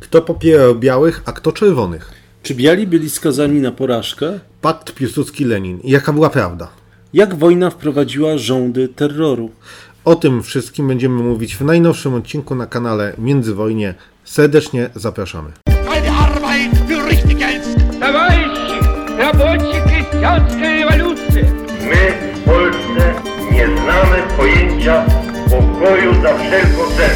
Kto popierał białych, a kto czerwonych? Czy biali byli skazani na porażkę? Pakt Piłsudski-Lenin. Jaka była prawda? Jak wojna wprowadziła rządy terroru? O tym wszystkim będziemy mówić w najnowszym odcinku na kanale Międzywojnie. Serdecznie zapraszamy. My w Polsce nie znamy pojęcia pokoju za wszelką cenę.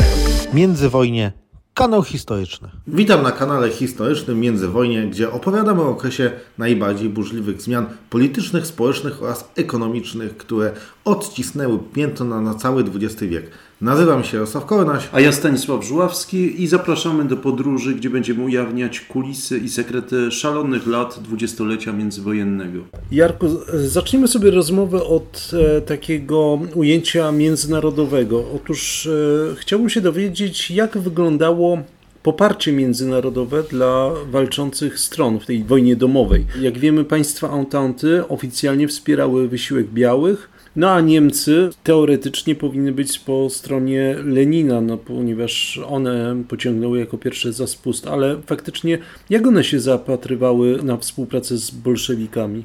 Międzywojnie Kanał historyczny. Witam na kanale historycznym Międzywojnie, gdzie opowiadamy o okresie najbardziej burzliwych zmian politycznych, społecznych oraz ekonomicznych, które odcisnęły piętno na, cały XX wiek. Nazywam się Jarosław Kornaś. A ja Stanisław Żuławski i zapraszamy do podróży, gdzie będziemy ujawniać kulisy i sekrety szalonych lat dwudziestolecia międzywojennego. Jarku, zacznijmy sobie rozmowę od e, takiego ujęcia międzynarodowego. Otóż e, chciałbym się dowiedzieć, jak wyglądało poparcie międzynarodowe dla walczących stron w tej wojnie domowej. Jak wiemy, państwa Entente oficjalnie wspierały wysiłek białych, no a Niemcy teoretycznie powinny być po stronie Lenina, no ponieważ one pociągnęły jako pierwsze za spust, ale faktycznie jak one się zapatrywały na współpracę z bolszewikami?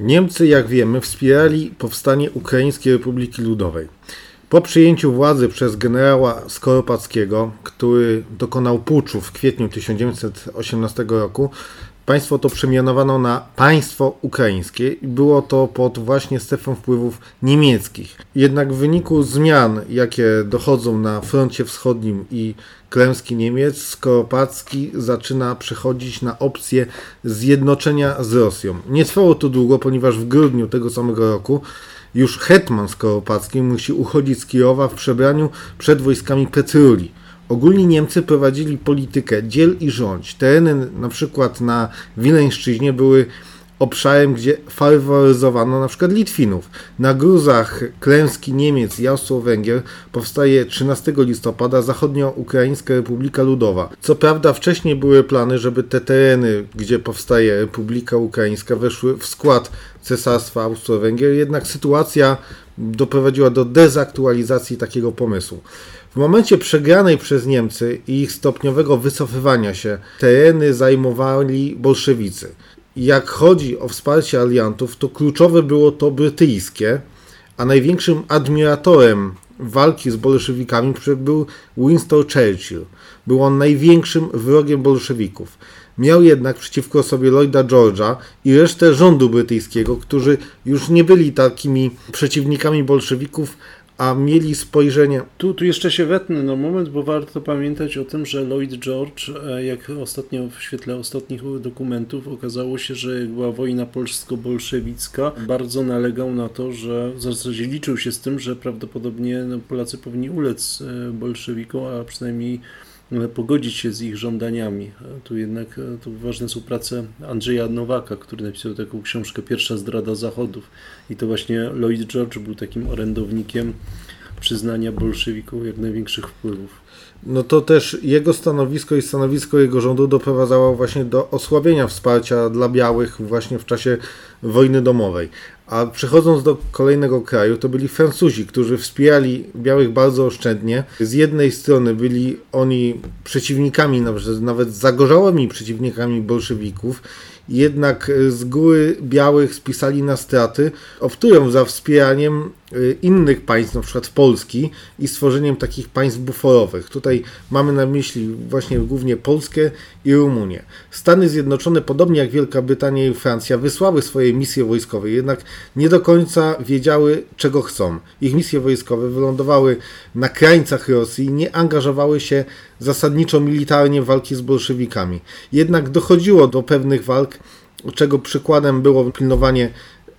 Niemcy, jak wiemy, wspierali powstanie Ukraińskiej Republiki Ludowej. Po przyjęciu władzy przez generała Skoropackiego, który dokonał puczu w kwietniu 1918 roku, Państwo to przemianowano na państwo ukraińskie i było to pod właśnie strefą wpływów niemieckich. Jednak w wyniku zmian, jakie dochodzą na froncie wschodnim i klęski Niemiec, Skoropacki zaczyna przechodzić na opcję zjednoczenia z Rosją. Nie trwało to długo, ponieważ w grudniu tego samego roku już hetman Skoropacki musi uchodzić z Kijowa w przebraniu przed wojskami Petruli. Ogólnie Niemcy prowadzili politykę dziel i rządź. Tereny na przykład na Wileńszczyźnie były obszarem, gdzie faworyzowano na przykład Litwinów. Na gruzach klęski Niemiec i Austro-Węgier powstaje 13 listopada Zachodnio-Ukraińska Republika Ludowa. Co prawda wcześniej były plany, żeby te tereny, gdzie powstaje Republika Ukraińska, weszły w skład Cesarstwa Austro-Węgier, jednak sytuacja doprowadziła do dezaktualizacji takiego pomysłu. W momencie przegranej przez Niemcy i ich stopniowego wycofywania się tereny zajmowali bolszewicy. Jak chodzi o wsparcie aliantów, to kluczowe było to brytyjskie, a największym admiratorem walki z bolszewikami był Winston Churchill. Był on największym wrogiem bolszewików. Miał jednak przeciwko sobie Lloyda George'a i resztę rządu brytyjskiego, którzy już nie byli takimi przeciwnikami bolszewików, a mieli spojrzenie. Tu, tu jeszcze się wetnę na moment, bo warto pamiętać o tym, że Lloyd George, e, jak ostatnio w świetle ostatnich dokumentów, okazało się, że była wojna polsko-bolszewicka, bardzo nalegał na to, że w zasadzie liczył się z tym, że prawdopodobnie no, Polacy powinni ulec e, bolszewikom, a przynajmniej pogodzić się z ich żądaniami. Tu jednak e, tu ważne są prace Andrzeja Nowaka, który napisał taką książkę Pierwsza zdrada Zachodów i to właśnie Lloyd George był takim orędownikiem przyznania bolszewików jak największych wpływów. No to też jego stanowisko i stanowisko jego rządu doprowadzało właśnie do osłabienia wsparcia dla białych właśnie w czasie wojny domowej. A przechodząc do kolejnego kraju, to byli Francuzi, którzy wspierali białych bardzo oszczędnie. Z jednej strony byli oni przeciwnikami, nawet zagorzałymi przeciwnikami bolszewików, jednak z góry białych spisali na straty, optują za wspieraniem innych państw, na przykład Polski i stworzeniem takich państw buforowych. Tutaj mamy na myśli właśnie głównie Polskę i Rumunię. Stany Zjednoczone, podobnie jak Wielka Brytania i Francja, wysłały swoje misje wojskowe, jednak nie do końca wiedziały, czego chcą. Ich misje wojskowe wylądowały na krańcach Rosji nie angażowały się zasadniczo militarnie w walki z bolszewikami. Jednak dochodziło do pewnych walk, czego przykładem było pilnowanie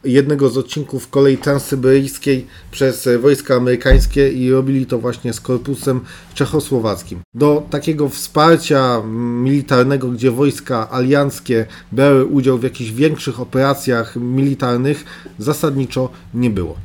jednego z odcinków kolei transsyberyjskiej przez wojska amerykańskie i robili to właśnie z korpusem czechosłowackim. Do takiego wsparcia militarnego, gdzie wojska alianckie brały udział w jakichś większych operacjach militarnych, zasadniczo nie było.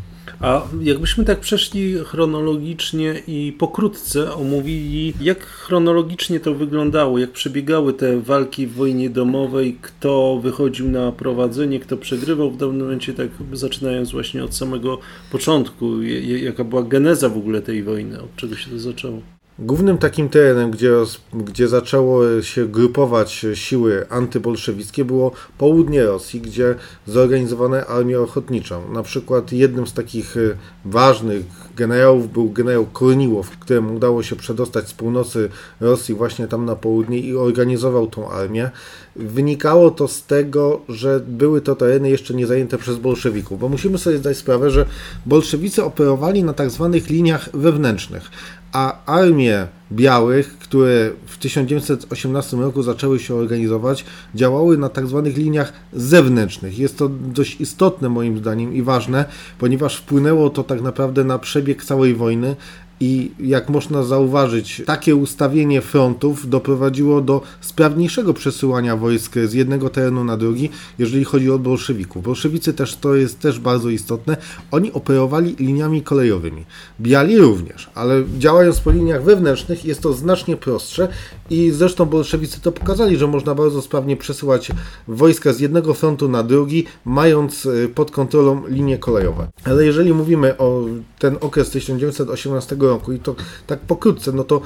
A jakbyśmy tak przeszli chronologicznie i pokrótce omówili, jak chronologicznie to wyglądało, jak przebiegały te walki w wojnie domowej, kto wychodził na prowadzenie, kto przegrywał w danym momencie, tak zaczynając właśnie od samego początku, jaka była geneza w ogóle tej wojny, od czego się to zaczęło? Głównym takim terenem, gdzie, gdzie zaczęło się grupować siły antybolszewickie było południe Rosji, gdzie zorganizowano armię ochotniczą. Na przykład jednym z takich y, ważnych generałów był generał Korniłow, któremu udało się przedostać z północy Rosji właśnie tam na południe i organizował tą armię. Wynikało to z tego, że były to tereny jeszcze nie zajęte przez bolszewików, bo musimy sobie zdać sprawę, że bolszewicy operowali na tak zwanych liniach wewnętrznych, a armie białych, które w 1918 roku zaczęły się organizować, działały na tak zwanych liniach zewnętrznych. Jest to dość istotne moim zdaniem i ważne, ponieważ wpłynęło to tak naprawdę na przebieg całej wojny, i jak można zauważyć, takie ustawienie frontów doprowadziło do sprawniejszego przesyłania wojsk z jednego terenu na drugi, jeżeli chodzi o bolszewików. Bolszewicy też to jest też bardzo istotne. Oni operowali liniami kolejowymi. Biali również, ale działając po liniach wewnętrznych jest to znacznie prostsze i zresztą bolszewicy to pokazali, że można bardzo sprawnie przesyłać wojska z jednego frontu na drugi, mając y, pod kontrolą linie kolejowe. Ale jeżeli mówimy o ten okres 1918 roku i to tak pokrótce, no to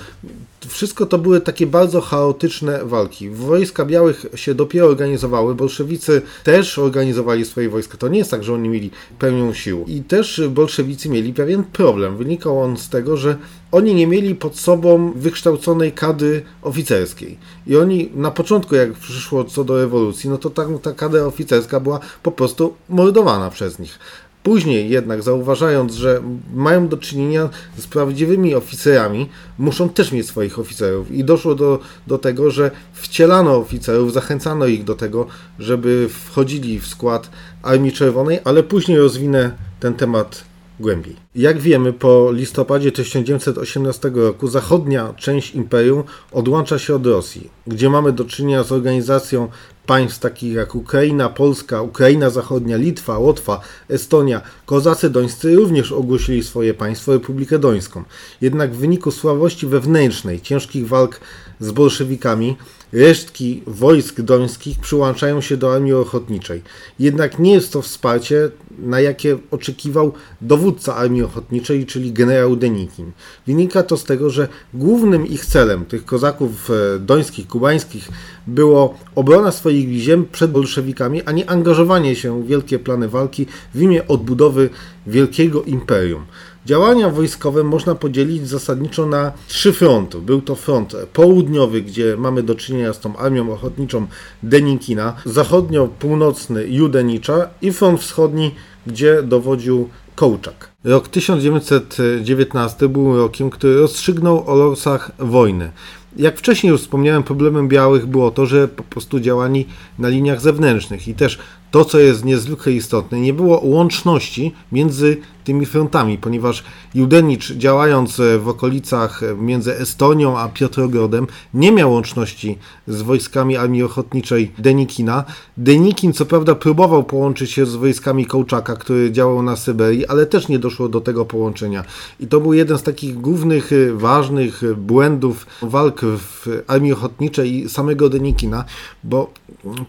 wszystko to były takie bardzo chaotyczne walki. Wojska białych się dopiero organizowały, bolszewicy też organizowali swoje wojska. To nie jest tak, że oni mieli pełnią sił. I też bolszewicy mieli pewien problem. Wynikał on z tego, że oni nie mieli pod sobą wykształconej kadry oficerskiej. I oni na początku, jak przyszło co do rewolucji, no to ta, ta kadra oficerska była po prostu mordowana przez nich. Później jednak zauważając, że mają do czynienia z prawdziwymi oficerami, muszą też mieć swoich oficerów. I doszło do, do tego, że wcielano oficerów, zachęcano ich do tego, żeby wchodzili w skład Armii Czerwonej, ale później rozwinę ten temat głębiej. Jak wiemy, po listopadzie 1918 roku zachodnia część imperium odłącza się od Rosji, gdzie mamy do czynienia z organizacją państw takich jak Ukraina, Polska, Ukraina Zachodnia, Litwa, Łotwa, Estonia. Kozacy dońscy również ogłosili swoje państwo, Republikę Dońską. Jednak w wyniku słabości wewnętrznej, ciężkich walk z bolszewikami, Resztki wojsk dońskich przyłączają się do armii ochotniczej. Jednak nie jest to wsparcie, na jakie oczekiwał dowódca armii ochotniczej, czyli generał Denikin. Wynika to z tego, że głównym ich celem, tych kozaków e, dońskich, kubańskich, było obrona swoich ziem przed bolszewikami, a nie angażowanie się w wielkie plany walki w imię odbudowy wielkiego imperium. Działania wojskowe można podzielić zasadniczo na trzy fronty. Był to front południowy, gdzie mamy do czynienia z tą armią ochotniczą Denikina, zachodnio-północny Judenicza i front wschodni, gdzie dowodził Kołczak. Rok 1919 był rokiem, który rozstrzygnął o losach wojny. Jak wcześniej już wspomniałem, problemem białych było to, że po prostu działali na liniach zewnętrznych i też to, co jest niezwykle istotne, nie było łączności między tymi frontami, ponieważ Judenicz działając w okolicach między Estonią a Piotrogrodem nie miał łączności z wojskami Armii Ochotniczej Denikina. Denikin co prawda próbował połączyć się z wojskami Kołczaka, który działał na Syberii, ale też nie doszło do tego połączenia. I to był jeden z takich głównych, ważnych błędów walk w Armii Ochotniczej i samego Denikina, bo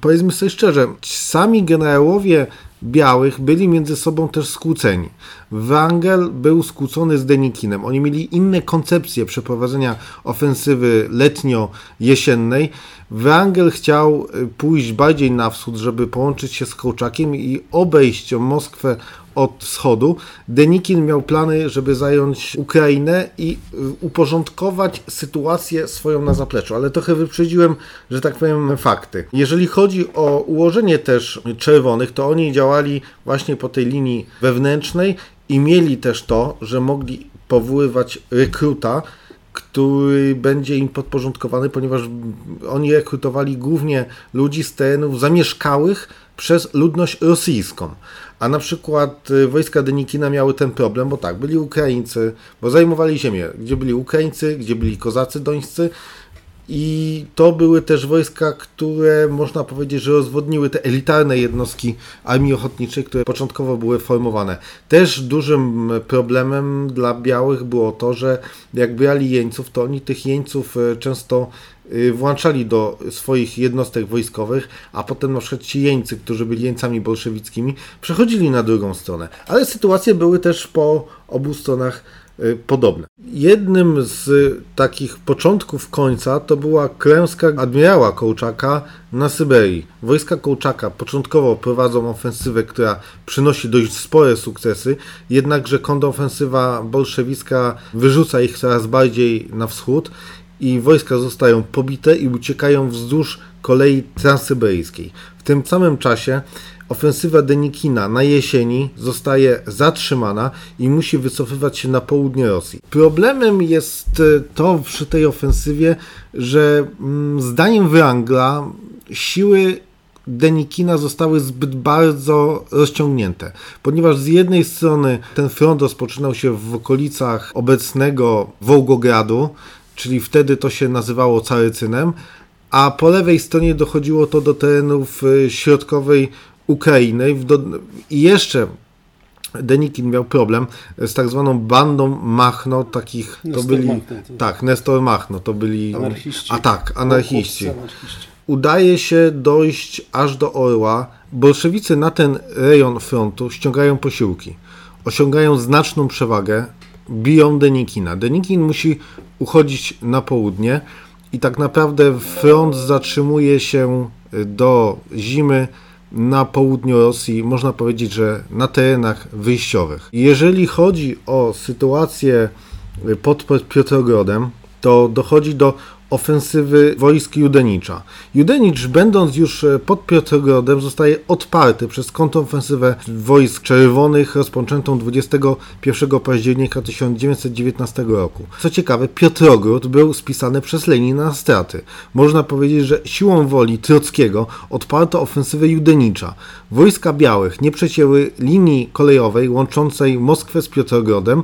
powiedzmy sobie szczerze, sami generałowie białych byli między sobą też skłóceni. Wrangel był skłócony z Denikinem. Oni mieli inne koncepcje przeprowadzenia ofensywy letnio-jesiennej. Wrangel chciał y, pójść bardziej na wschód, żeby połączyć się z Kołczakiem i obejść Moskwę od wschodu. Denikin miał plany, żeby zająć Ukrainę i y, uporządkować sytuację swoją na zapleczu, ale trochę wyprzedziłem, że tak powiem, fakty. Jeżeli chodzi o ułożenie też czerwonych, to oni działali właśnie po tej linii wewnętrznej i mieli też to, że mogli powoływać rekruta, który będzie im podporządkowany, ponieważ oni rekrutowali głównie ludzi z terenów zamieszkałych przez ludność rosyjską. A na przykład y, wojska Denikina miały ten problem, bo tak, byli Ukraińcy, bo zajmowali ziemię, gdzie byli Ukraińcy, gdzie byli kozacy dońscy, i to były też wojska, które można powiedzieć, że rozwodniły te elitarne jednostki armii ochotniczej, które początkowo były formowane. Też dużym problemem dla białych było to, że jak brali jeńców, to oni tych jeńców e, często włączali do swoich jednostek wojskowych, a potem na przykład ci jeńcy, którzy byli jeńcami bolszewickimi, przechodzili na drugą stronę. Ale sytuacje były też po obu stronach y, podobne. Jednym z takich początków końca to była klęska admirała Kołczaka na Syberii. Wojska Kołczaka początkowo prowadzą ofensywę, która przynosi dość spore sukcesy, jednakże kontrofensywa bolszewicka wyrzuca ich coraz bardziej na wschód i wojska zostają pobite i uciekają wzdłuż kolei transsyberyjskiej. W tym samym czasie ofensywa Denikina na jesieni zostaje zatrzymana i musi wycofywać się na południe Rosji. Problemem jest e, to przy tej ofensywie, że mm, zdaniem Wrangla siły Denikina zostały zbyt bardzo rozciągnięte, ponieważ z jednej strony ten front rozpoczynał się w okolicach obecnego Wołgogradu, czyli wtedy to się nazywało Carycynem, a po lewej stronie dochodziło to do terenów y, środkowej Ukrainy i jeszcze Denikin miał problem z tak zwaną bandą Machno, takich Nestor to byli Machno, to- tak, Nestor Machno, to byli Anarchiści. A tak, anarchiści. Udaje się dojść aż do Orła. Bolszewicy na ten rejon frontu ściągają posiłki. Osiągają znaczną przewagę, biją Denikina. Denikin musi uchodzić na południe i tak naprawdę front zatrzymuje się do zimy na południu Rosji, można powiedzieć, że na terenach wyjściowych. Jeżeli chodzi o sytuację pod Piotrogrodem, to dochodzi do ofensywy wojsk Judenicza. Judenicz, będąc już e, pod Piotrogrodem, zostaje odparty przez kontrofensywę wojsk czerwonych rozpoczętą 21 października 1919 roku. Co ciekawe, Piotrogród był spisany przez Lenina na straty. Można powiedzieć, że siłą woli Trockiego odparto ofensywę Judenicza. Wojska białych nie przecięły linii kolejowej łączącej Moskwę z Piotrogrodem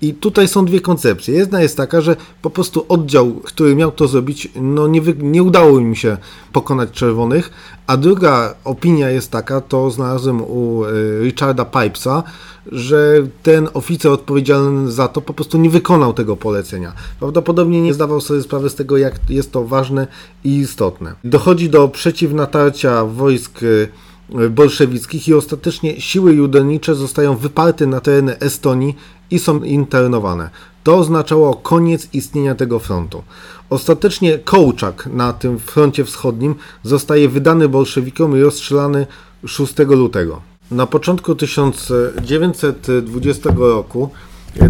i tutaj są dwie koncepcje. Jedna jest taka, że po prostu oddział, który miał to zrobić, no nie, nie udało im się pokonać czerwonych, a druga opinia jest taka, to znalazłem u y, Richarda Pipesa, że ten oficer odpowiedzialny za to po prostu nie wykonał tego polecenia. Prawdopodobnie nie zdawał sobie sprawy z tego, jak jest to ważne i istotne. Dochodzi do przeciwnatarcia wojsk y, bolszewickich i ostatecznie siły judenicze zostają wyparte na tereny Estonii i są internowane. To oznaczało koniec istnienia tego frontu. Ostatecznie Kołczak na tym froncie wschodnim zostaje wydany bolszewikom i rozstrzelany 6 lutego. Na początku 1920 roku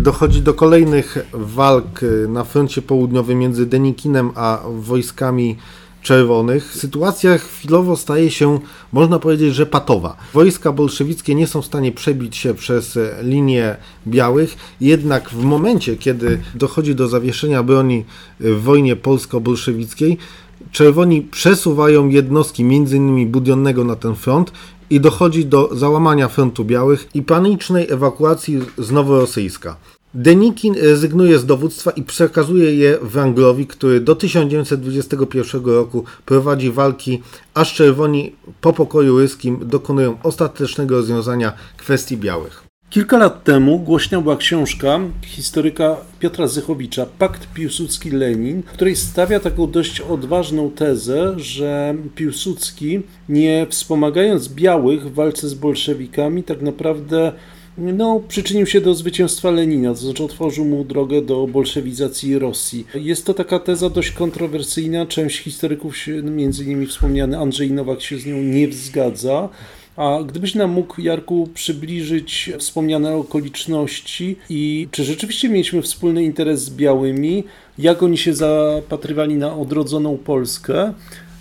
dochodzi do kolejnych walk na froncie południowym między Denikinem a wojskami czerwonych. Sytuacja chwilowo staje się, można powiedzieć, że patowa. Wojska bolszewickie nie są w stanie przebić się przez linię białych, jednak w momencie, kiedy dochodzi do zawieszenia broni w wojnie polsko-bolszewickiej, czerwoni przesuwają jednostki, m.in. Budionnego na ten front i dochodzi do załamania frontu białych i panicznej ewakuacji z Noworosyjska. Denikin rezygnuje z dowództwa i przekazuje je Wranglowi, który do 1921 roku prowadzi walki, aż czerwoni po pokoju ryskim dokonują ostatecznego rozwiązania kwestii białych. Kilka lat temu głośna była książka historyka Piotra Zychowicza Pakt Piłsudski-Lenin, w której stawia taką dość odważną tezę, że Piłsudski, nie wspomagając białych w walce z bolszewikami, tak naprawdę no, przyczynił się do zwycięstwa Lenina, to znaczy otworzył mu drogę do bolszewizacji Rosji. Jest to taka teza dość kontrowersyjna, część historyków, między innymi wspomniany Andrzej Nowak się z nią nie zgadza. A gdybyś nam mógł, Jarku, przybliżyć wspomniane okoliczności i czy rzeczywiście mieliśmy wspólny interes z białymi, jak oni się zapatrywali na odrodzoną Polskę,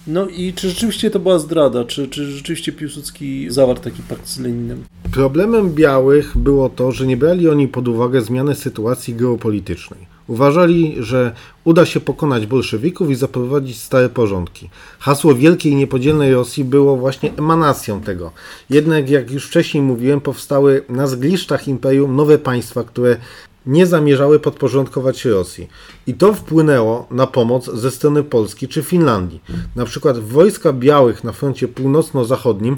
no i czy rzeczywiście to była zdrada? Czy, czy rzeczywiście Piłsudski zawarł taki pakt z Leninem? Problemem białych było to, że nie brali oni pod uwagę zmiany sytuacji geopolitycznej. Uważali, że uda się pokonać bolszewików i zaprowadzić stare porządki. Hasło Wielkiej i Niepodzielnej Rosji było właśnie emanacją tego. Jednak, jak już wcześniej mówiłem, powstały na zgliszczach imperium nowe państwa, które nie zamierzały podporządkować się Rosji. I to wpłynęło na pomoc ze strony Polski czy Finlandii. Na przykład wojska białych na froncie północno-zachodnim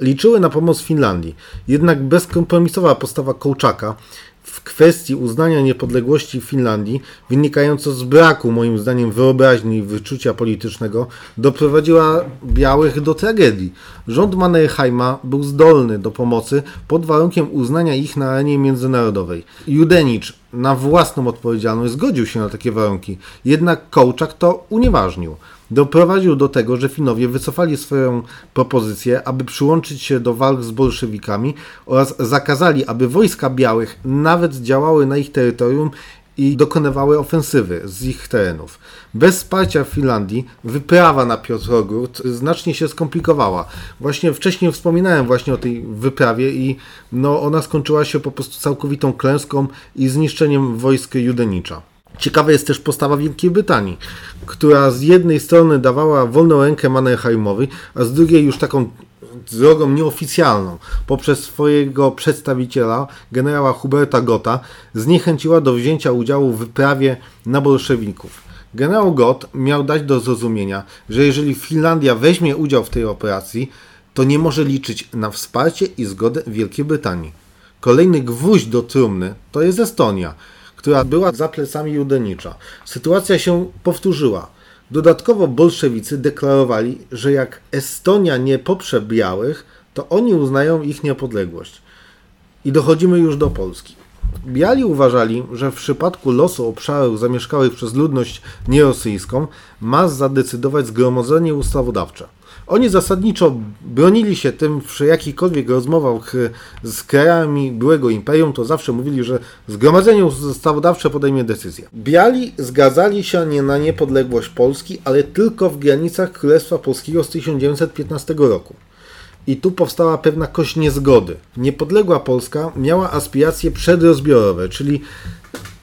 liczyły na pomoc Finlandii. Jednak bezkompromisowa postawa Kołczaka w kwestii uznania niepodległości Finlandii, wynikająco z braku, moim zdaniem, wyobraźni i wyczucia politycznego, doprowadziła białych do tragedii. Rząd Mannerheima był zdolny do pomocy pod warunkiem uznania ich na arenie międzynarodowej. Judenicz na własną odpowiedzialność zgodził się na takie warunki, jednak Kołczak to unieważnił doprowadził do tego, że Finowie wycofali swoją propozycję, aby przyłączyć się do walk z bolszewikami oraz zakazali, aby wojska białych nawet działały na ich terytorium i dokonywały ofensywy z ich terenów. Bez wsparcia Finlandii wyprawa na Piotrogród znacznie się skomplikowała. Właśnie wcześniej wspominałem właśnie o tej wyprawie i no, ona skończyła się po prostu całkowitą klęską i zniszczeniem wojsk Judenicza. Ciekawa jest też postawa Wielkiej Brytanii, która z jednej strony dawała wolną rękę Mannerheimowi, a z drugiej już taką drogą nieoficjalną poprzez swojego przedstawiciela, generała Huberta Gotta, zniechęciła do wzięcia udziału w wyprawie na bolszewików. Generał Gott miał dać do zrozumienia, że jeżeli Finlandia weźmie udział w tej operacji, to nie może liczyć na wsparcie i zgodę Wielkiej Brytanii. Kolejny gwóźdź do trumny to jest Estonia, która była za plecami Judenicza. Sytuacja się powtórzyła. Dodatkowo bolszewicy deklarowali, że jak Estonia nie poprze białych, to oni uznają ich niepodległość. I dochodzimy już do Polski. Biali uważali, że w przypadku losu obszarów zamieszkałych przez ludność nierosyjską ma zadecydować Zgromadzenie Ustawodawcze. Oni zasadniczo bronili się tym w jakichkolwiek rozmowach z krajami byłego imperium, to zawsze mówili, że Zgromadzenie Ustawodawcze podejmie decyzję. Biali zgadzali się nie na niepodległość Polski, ale tylko w granicach Królestwa Polskiego z 1915 roku. I tu powstała pewna kość niezgody. Niepodległa Polska miała aspiracje przedrozbiorowe, czyli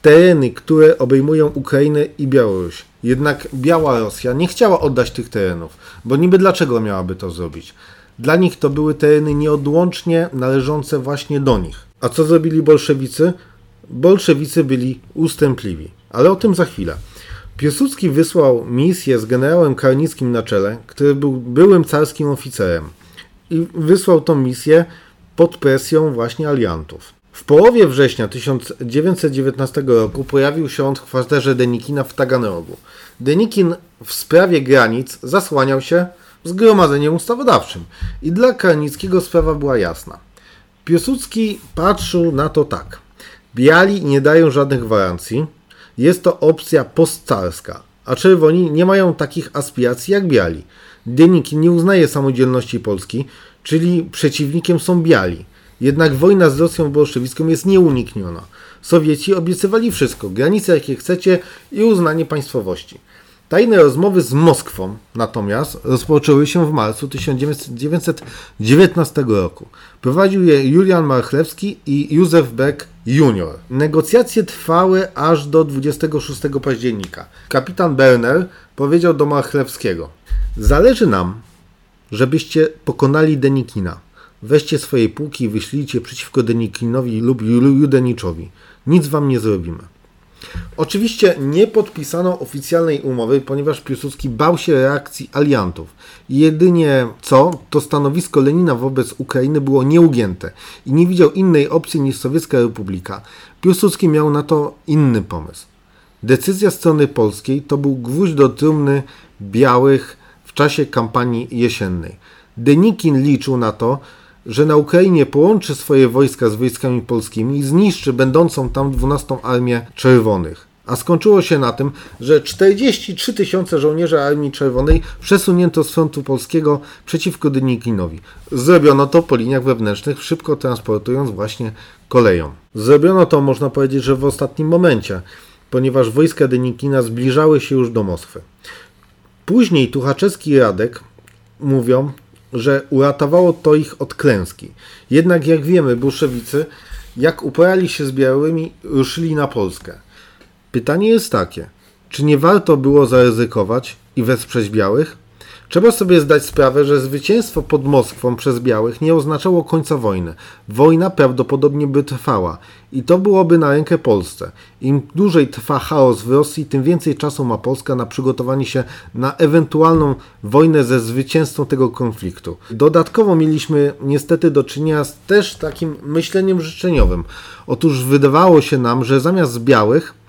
tereny, które obejmują Ukrainę i Białoruś. Jednak Biała Rosja nie chciała oddać tych terenów, bo niby dlaczego miałaby to zrobić? Dla nich to były tereny nieodłącznie należące właśnie do nich. A co zrobili bolszewicy? Bolszewicy byli ustępliwi, ale o tym za chwilę. Piłsudski wysłał misję z generałem Karnickim na czele, który był byłym carskim oficerem. I wysłał tą misję pod presją właśnie aliantów. W połowie września 1919 roku pojawił się on w kwaterze Denikina w Taganrogu. Denikin w sprawie granic zasłaniał się zgromadzeniem ustawodawczym i dla Karnickiego sprawa była jasna. Piłsudski patrzył na to tak. Biali nie dają żadnych gwarancji, jest to opcja postcarska, a czerwoni nie mają takich aspiracji jak biali. Denikin nie uznaje samodzielności Polski, czyli przeciwnikiem są biali. Jednak wojna z Rosją bolszewicką jest nieunikniona. Sowieci obiecywali wszystko, granice jakie chcecie i uznanie państwowości. Tajne rozmowy z Moskwą natomiast rozpoczęły się w marcu 1919 roku. Prowadził je Julian Marchlewski i Józef Beck Jr. Negocjacje trwały aż do 26 października. Kapitan Berner powiedział do Marchlewskiego: Zależy nam, żebyście pokonali Denikina. Weźcie swoje pułki i wyślijcie przeciwko Denikinowi lub Judeniczowi. Nic wam nie zrobimy. Oczywiście nie podpisano oficjalnej umowy, ponieważ Piłsudski bał się reakcji aliantów. Jedynie co, to stanowisko Lenina wobec Ukrainy było nieugięte i nie widział innej opcji niż Sowiecka Republika. Piłsudski miał na to inny pomysł. Decyzja strony polskiej to był gwóźdź do trumny białych w czasie kampanii jesiennej. Denikin liczył na to, że na Ukrainie połączy swoje wojska z wojskami polskimi i zniszczy będącą tam 12 Armię Czerwonych. A skończyło się na tym, że 43 tysiące żołnierzy Armii Czerwonej przesunięto z frontu polskiego przeciwko Denikinowi. Zrobiono to po liniach wewnętrznych, szybko transportując właśnie koleją. Zrobiono to, można powiedzieć, że w ostatnim momencie, ponieważ wojska Denikina zbliżały się już do Moskwy. Później Tuchaczewski i Radek mówią, że uratowało to ich od klęski. Jednak jak wiemy, bolszewicy, jak uporali się z białymi, ruszyli na Polskę. Pytanie jest takie, czy nie warto było zaryzykować i wesprzeć białych? Trzeba sobie zdać sprawę, że zwycięstwo pod Moskwą przez białych nie oznaczało końca wojny. Wojna prawdopodobnie by trwała i to byłoby na rękę Polsce. Im dłużej trwa chaos w Rosji, tym więcej czasu ma Polska na przygotowanie się na ewentualną wojnę ze zwycięzcą tego konfliktu. Dodatkowo mieliśmy niestety do czynienia z też takim myśleniem życzeniowym. Otóż wydawało się nam, że zamiast białych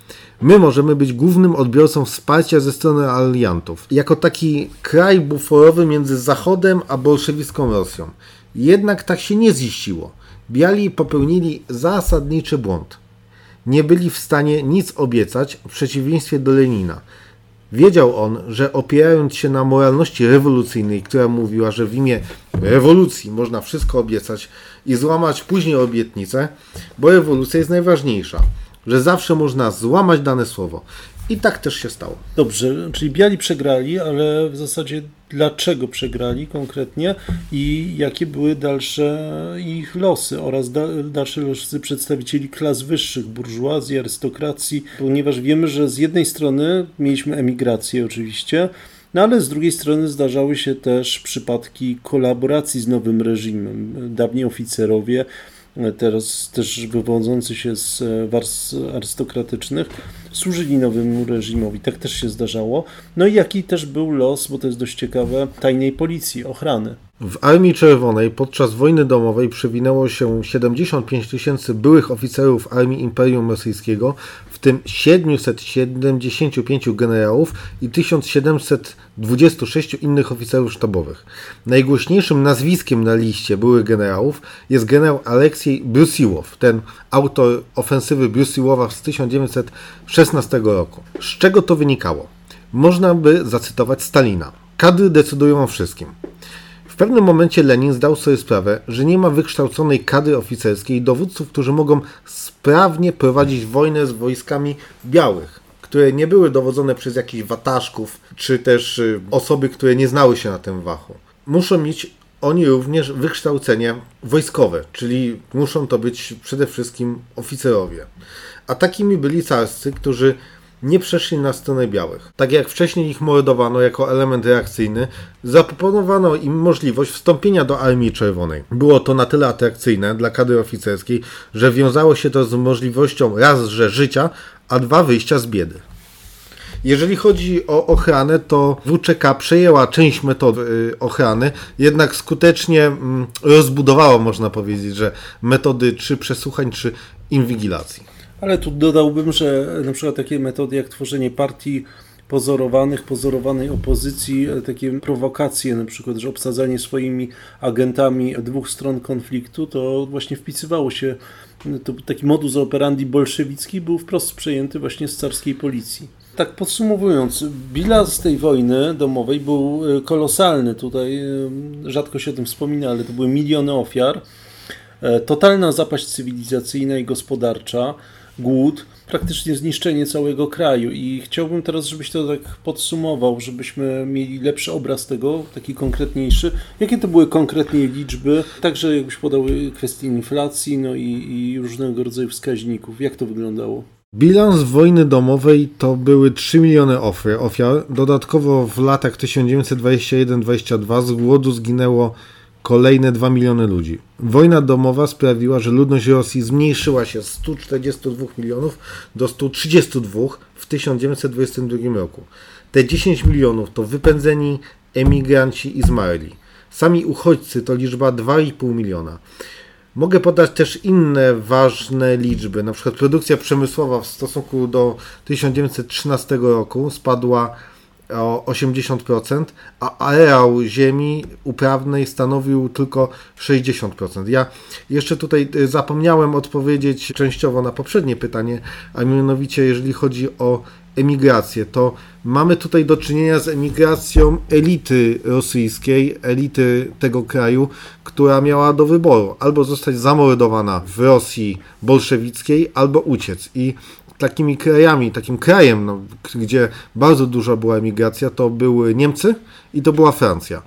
My możemy być głównym odbiorcą wsparcia ze strony aliantów, jako taki kraj buforowy między Zachodem a bolszewicką Rosją. Jednak tak się nie ziściło. Biali popełnili zasadniczy błąd. Nie byli w stanie nic obiecać w przeciwieństwie do Lenina. Wiedział on, że opierając się na moralności rewolucyjnej, która mówiła, że w imię rewolucji można wszystko obiecać i złamać później obietnicę, bo rewolucja jest najważniejsza że zawsze można złamać dane słowo. I tak też się stało. Dobrze, czyli biali przegrali, ale w zasadzie dlaczego przegrali konkretnie i jakie były dalsze ich losy oraz dalsze losy przedstawicieli klas wyższych, burżuazji, arystokracji, ponieważ wiemy, że z jednej strony mieliśmy emigrację oczywiście, no ale z drugiej strony zdarzały się też przypadki kolaboracji z nowym reżimem. Dawniej oficerowie teraz też wywodzący się z e, warstw arystokratycznych, służyli nowemu reżimowi. Tak też się zdarzało. No i jaki też był los, bo to jest dość ciekawe, tajnej policji, ochrany. W Armii Czerwonej podczas wojny domowej przewinęło się 75 tysięcy byłych oficerów Armii Imperium Rosyjskiego, w tym 775 generałów i 1726 innych oficerów sztabowych. Najgłośniejszym nazwiskiem na liście byłych generałów jest generał Aleksiej Brusiłow, ten autor ofensywy Brusiłowa z 1916 roku. Z czego to wynikało? Można by zacytować Stalina. Kadry decydują o wszystkim. W pewnym momencie Lenin zdał sobie sprawę, że nie ma wykształconej kadry oficerskiej i dowódców, którzy mogą sprawnie prowadzić wojnę z wojskami białych, które nie były dowodzone przez jakichś wataszków, czy też y, osoby, które nie znały się na tym wachu. Muszą mieć oni również wykształcenie wojskowe, czyli muszą to być przede wszystkim oficerowie. A takimi byli carscy, którzy nie przeszli na stronę białych. Tak jak wcześniej ich mordowano jako element reakcyjny, zaproponowano im możliwość wstąpienia do Armii Czerwonej. Było to na tyle atrakcyjne dla kadry oficerskiej, że wiązało się to z możliwością raz, że życia, a dwa wyjścia z biedy. Jeżeli chodzi o ochranę, to WCK przejęła część metod y, ochrany, jednak skutecznie mm, rozbudowała, można powiedzieć, że metody czy przesłuchań, czy inwigilacji. Ale tu dodałbym, że na przykład takie metody jak tworzenie partii pozorowanych, pozorowanej opozycji, e, takie prowokacje, na przykład, że obsadzanie swoimi agentami dwóch stron konfliktu, to właśnie wpisywało się, to taki modus operandi bolszewicki był wprost przejęty właśnie z carskiej policji. Tak podsumowując, bilans tej wojny domowej był e, kolosalny. Tutaj e, rzadko się o tym wspomina, ale to były miliony ofiar. Totalna zapaść cywilizacyjna i gospodarcza głód, praktycznie zniszczenie całego kraju. I chciałbym teraz, żebyś to tak podsumował, żebyśmy mieli lepszy obraz tego, taki konkretniejszy. Jakie to były konkretnie liczby? Także jakbyś podał kwestię inflacji, no i, i różnego rodzaju wskaźników. Jak to wyglądało? Bilans wojny domowej to były 3 miliony ofiar. Dodatkowo w latach 1921-22 z głodu zginęło kolejne 2 miliony ludzi. Wojna domowa sprawiła, że ludność Rosji zmniejszyła się z 142 milionów do 132 w 1922 roku. Te 10 milionów to wypędzeni emigranci i zmarli. Sami uchodźcy to liczba 2,5 miliona. Mogę podać też inne ważne liczby. Na przykład produkcja przemysłowa w stosunku do 1913 roku spadła o 80%, a areał ziemi uprawnej stanowił tylko 60%. Ja jeszcze tutaj y, zapomniałem odpowiedzieć częściowo na poprzednie pytanie, a mianowicie jeżeli chodzi o emigrację, to mamy tutaj do czynienia z emigracją elity rosyjskiej, elity tego kraju, która miała do wyboru albo zostać zamordowana w Rosji bolszewickiej, albo uciec. I takimi krajami, takim krajem, no, gdzie bardzo duża była emigracja, to były Niemcy i to była Francja.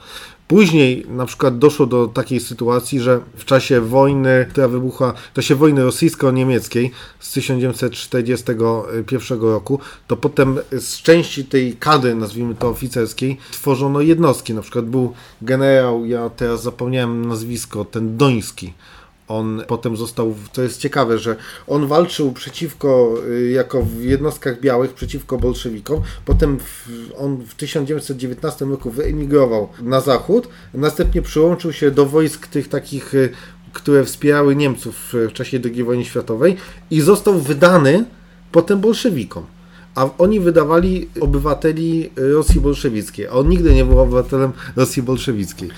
Później na przykład doszło do takiej sytuacji, że w czasie wojny, która wybuchła, to się wojny rosyjsko-niemieckiej z 1941 roku, to potem z części tej kadry, nazwijmy to oficerskiej, tworzono jednostki. Na przykład był generał, ja teraz zapomniałem nazwisko, ten Doński. On potem został, to jest ciekawe, że on walczył przeciwko, y, jako w jednostkach białych, przeciwko bolszewikom. Potem w, on w 1919 roku wyemigrował na zachód, następnie przyłączył się do wojsk tych takich, y, które wspierały Niemców w czasie II wojny światowej i został wydany potem bolszewikom. A oni wydawali obywateli Rosji bolszewickiej, a on nigdy nie był obywatelem Rosji bolszewickiej.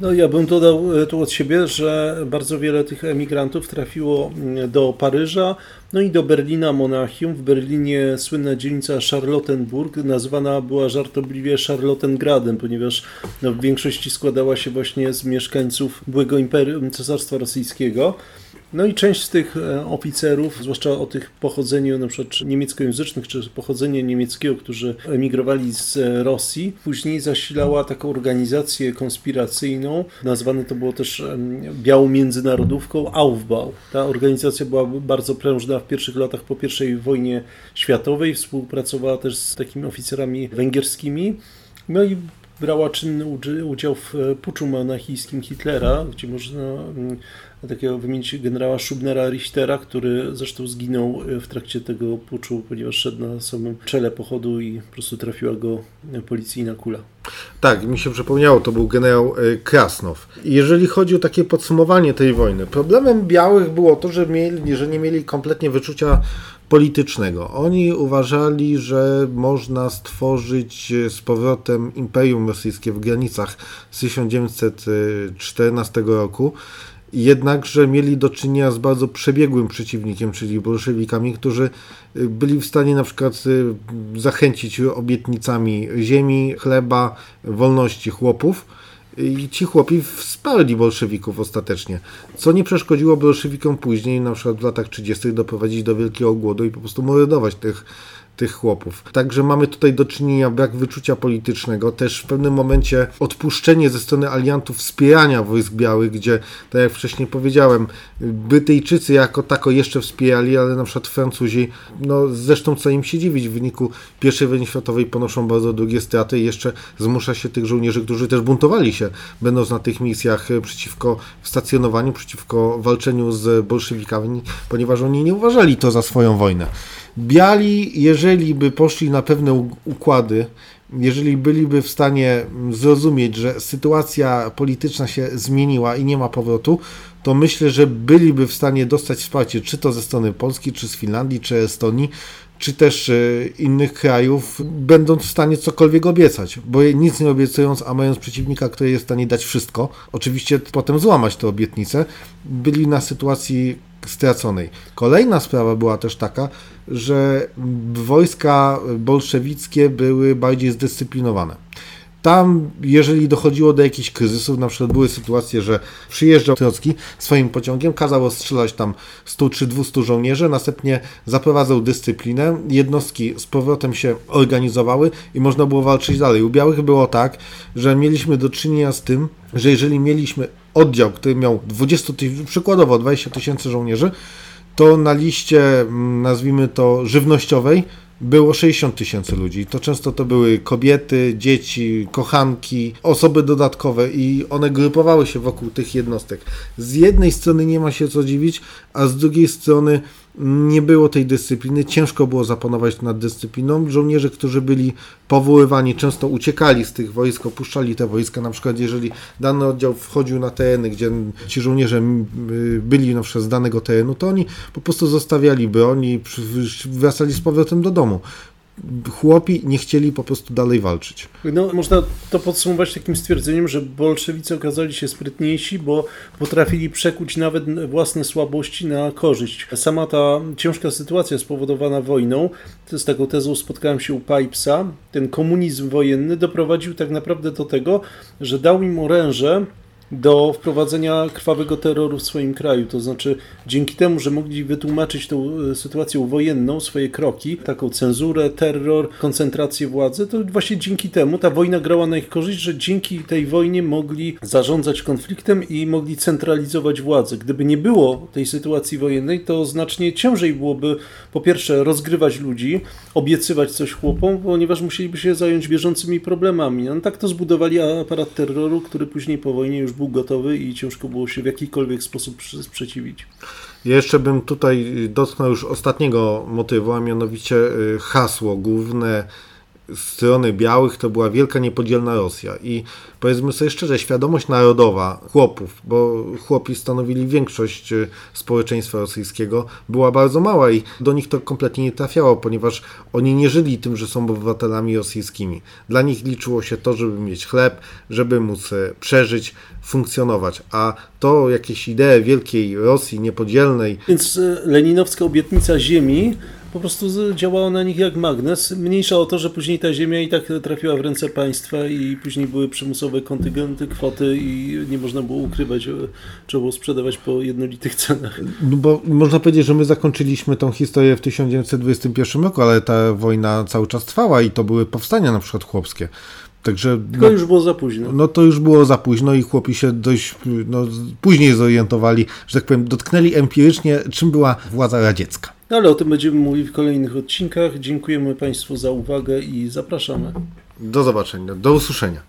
No ja bym dodał e, tu od siebie, że bardzo wiele tych emigrantów trafiło mm, do Paryża, no i do Berlina Monachium. W Berlinie słynna dzielnica Charlottenburg nazywana była żartobliwie Charlottengradem, ponieważ no, w większości składała się właśnie z mieszkańców byłego Imperium Cesarstwa Rosyjskiego. No i część z tych e, oficerów, zwłaszcza o tych pochodzeniu na przykład niemieckojęzycznych, czy pochodzenia niemieckiego, którzy emigrowali z e, Rosji, później zasilała taką organizację konspiracyjną, nazwane to było też białą międzynarodówką Aufbau. Ta organizacja była bardzo prężna w pierwszych latach po I wojnie światowej, współpracowała też z takimi oficerami węgierskimi. No i brała czynny udział w e, puczu monachijskim Hitlera, gdzie można mm, takiego wymienić generała Schubnera Richtera, który zresztą zginął e, w trakcie tego puczu, ponieważ szedł na samym czele pochodu i po prostu trafiła go policyjna kula. Tak, mi się przypomniało, to był generał e, Krasnow. Jeżeli chodzi o takie podsumowanie tej wojny, problemem białych było to, że, mieli, że nie mieli kompletnie wyczucia politycznego. Oni uważali, że można stworzyć z powrotem Imperium Rosyjskie w granicach z 1914 roku, jednakże mieli do czynienia z bardzo przebiegłym przeciwnikiem, czyli bolszewikami, którzy byli w stanie na przykład y, zachęcić obietnicami ziemi, chleba, wolności chłopów i ci chłopi wsparli bolszewików ostatecznie, co nie przeszkodziło bolszewikom później, na przykład w latach 30. doprowadzić do wielkiego głodu i po prostu mordować tych tych chłopów. Także mamy tutaj do czynienia brak wyczucia politycznego, też w pewnym momencie odpuszczenie ze strony aliantów wspierania wojsk białych, gdzie, tak jak wcześniej powiedziałem, Brytyjczycy jako tako jeszcze wspierali, ale na przykład Francuzi, no zresztą co im się dziwić, w wyniku I wojny światowej ponoszą bardzo długie straty i jeszcze zmusza się tych żołnierzy, którzy też buntowali się, będąc na tych misjach przeciwko stacjonowaniu, przeciwko walczeniu z bolszewikami, ponieważ oni nie uważali to za swoją wojnę. Biali, jeżeli by poszli na pewne układy, jeżeli byliby w stanie zrozumieć, że sytuacja polityczna się zmieniła i nie ma powrotu, to myślę, że byliby w stanie dostać wsparcie, czy to ze strony Polski, czy z Finlandii, czy Estonii, czy też e, innych krajów, będąc w stanie cokolwiek obiecać, bo nic nie obiecując, a mając przeciwnika, który jest w stanie dać wszystko, oczywiście potem złamać tę obietnicę, byli na sytuacji straconej. Kolejna sprawa była też taka, że wojska bolszewickie były bardziej zdyscyplinowane. Tam, jeżeli dochodziło do jakichś kryzysów, na przykład były sytuacje, że przyjeżdżał Trocki swoim pociągiem, kazał strzelać tam 100 czy 200 żołnierzy, następnie zaprowadzał dyscyplinę, jednostki z powrotem się organizowały i można było walczyć dalej. U białych było tak, że mieliśmy do czynienia z tym, że jeżeli mieliśmy oddział, który miał 20 tysięcy, przykładowo 20 tysięcy żołnierzy, to na liście, mm, nazwijmy to, żywnościowej było 60 tysięcy ludzi. To często to były kobiety, dzieci, kochanki, osoby dodatkowe i one grupowały się wokół tych jednostek. Z jednej strony nie ma się co dziwić, a z drugiej strony nie było tej dyscypliny, ciężko było zapanować nad dyscypliną. Żołnierze, którzy byli powoływani, często uciekali z tych wojsk, opuszczali te wojska. Na przykład, jeżeli dany oddział wchodził na tereny, gdzie ci żołnierze byli na przykład z danego terenu, to oni po prostu zostawiali broń i wracali z powrotem do domu chłopi nie chcieli po prostu dalej walczyć. No, można to podsumować takim stwierdzeniem, że bolszewicy okazali się sprytniejsi, bo potrafili przekuć nawet własne słabości na korzyść. Sama ta ciężka sytuacja spowodowana wojną, z taką tezą spotkałem się u Pipesa, ten komunizm wojenny doprowadził tak naprawdę do tego, że dał im oręże do wprowadzenia krwawego terroru w swoim kraju. To znaczy, dzięki temu, że mogli wytłumaczyć tą e, sytuacją wojenną, swoje kroki, taką cenzurę, terror, koncentrację władzy, to właśnie dzięki temu ta wojna grała na ich korzyść, że dzięki tej wojnie mogli zarządzać konfliktem i mogli centralizować władzę. Gdyby nie było tej sytuacji wojennej, to znacznie ciężej byłoby po pierwsze rozgrywać ludzi, obiecywać coś chłopom, ponieważ musieliby się zająć bieżącymi problemami. No tak to zbudowali aparat terroru, który później po wojnie już był gotowy i ciężko było się w jakikolwiek sposób sprzeciwić. Jeszcze bym tutaj dotknął już ostatniego motywu, a mianowicie y, hasło główne strony białych to była wielka niepodzielna Rosja i powiedzmy sobie szczerze, świadomość narodowa chłopów, bo chłopi stanowili większość y, społeczeństwa rosyjskiego, była bardzo mała i do nich to kompletnie nie trafiało, ponieważ oni nie żyli tym, że są obywatelami rosyjskimi. Dla nich liczyło się to, żeby mieć chleb, żeby móc e, przeżyć, funkcjonować, a to jakieś idee wielkiej Rosji niepodzielnej. Więc e, leninowska obietnica ziemi po prostu działała na nich jak magnes. Mniejsza o to, że później ta ziemia i tak trafiła w ręce państwa i później były przymusowe kontyngenty, kwoty i nie można było ukrywać, trzeba było sprzedawać po jednolitych cenach. No bo można powiedzieć, że my zakończyliśmy tą historię w 1921 roku, ale ta wojna cały czas trwała i to były powstania na przykład chłopskie. Także, Tylko no, już było za późno. No to już było za późno i chłopi się dość no, później zorientowali, że tak powiem, dotknęli empirycznie, czym była władza radziecka. No ale o tym będziemy mówili w kolejnych odcinkach. Dziękujemy Państwu za uwagę i zapraszamy. Do zobaczenia, do usłyszenia.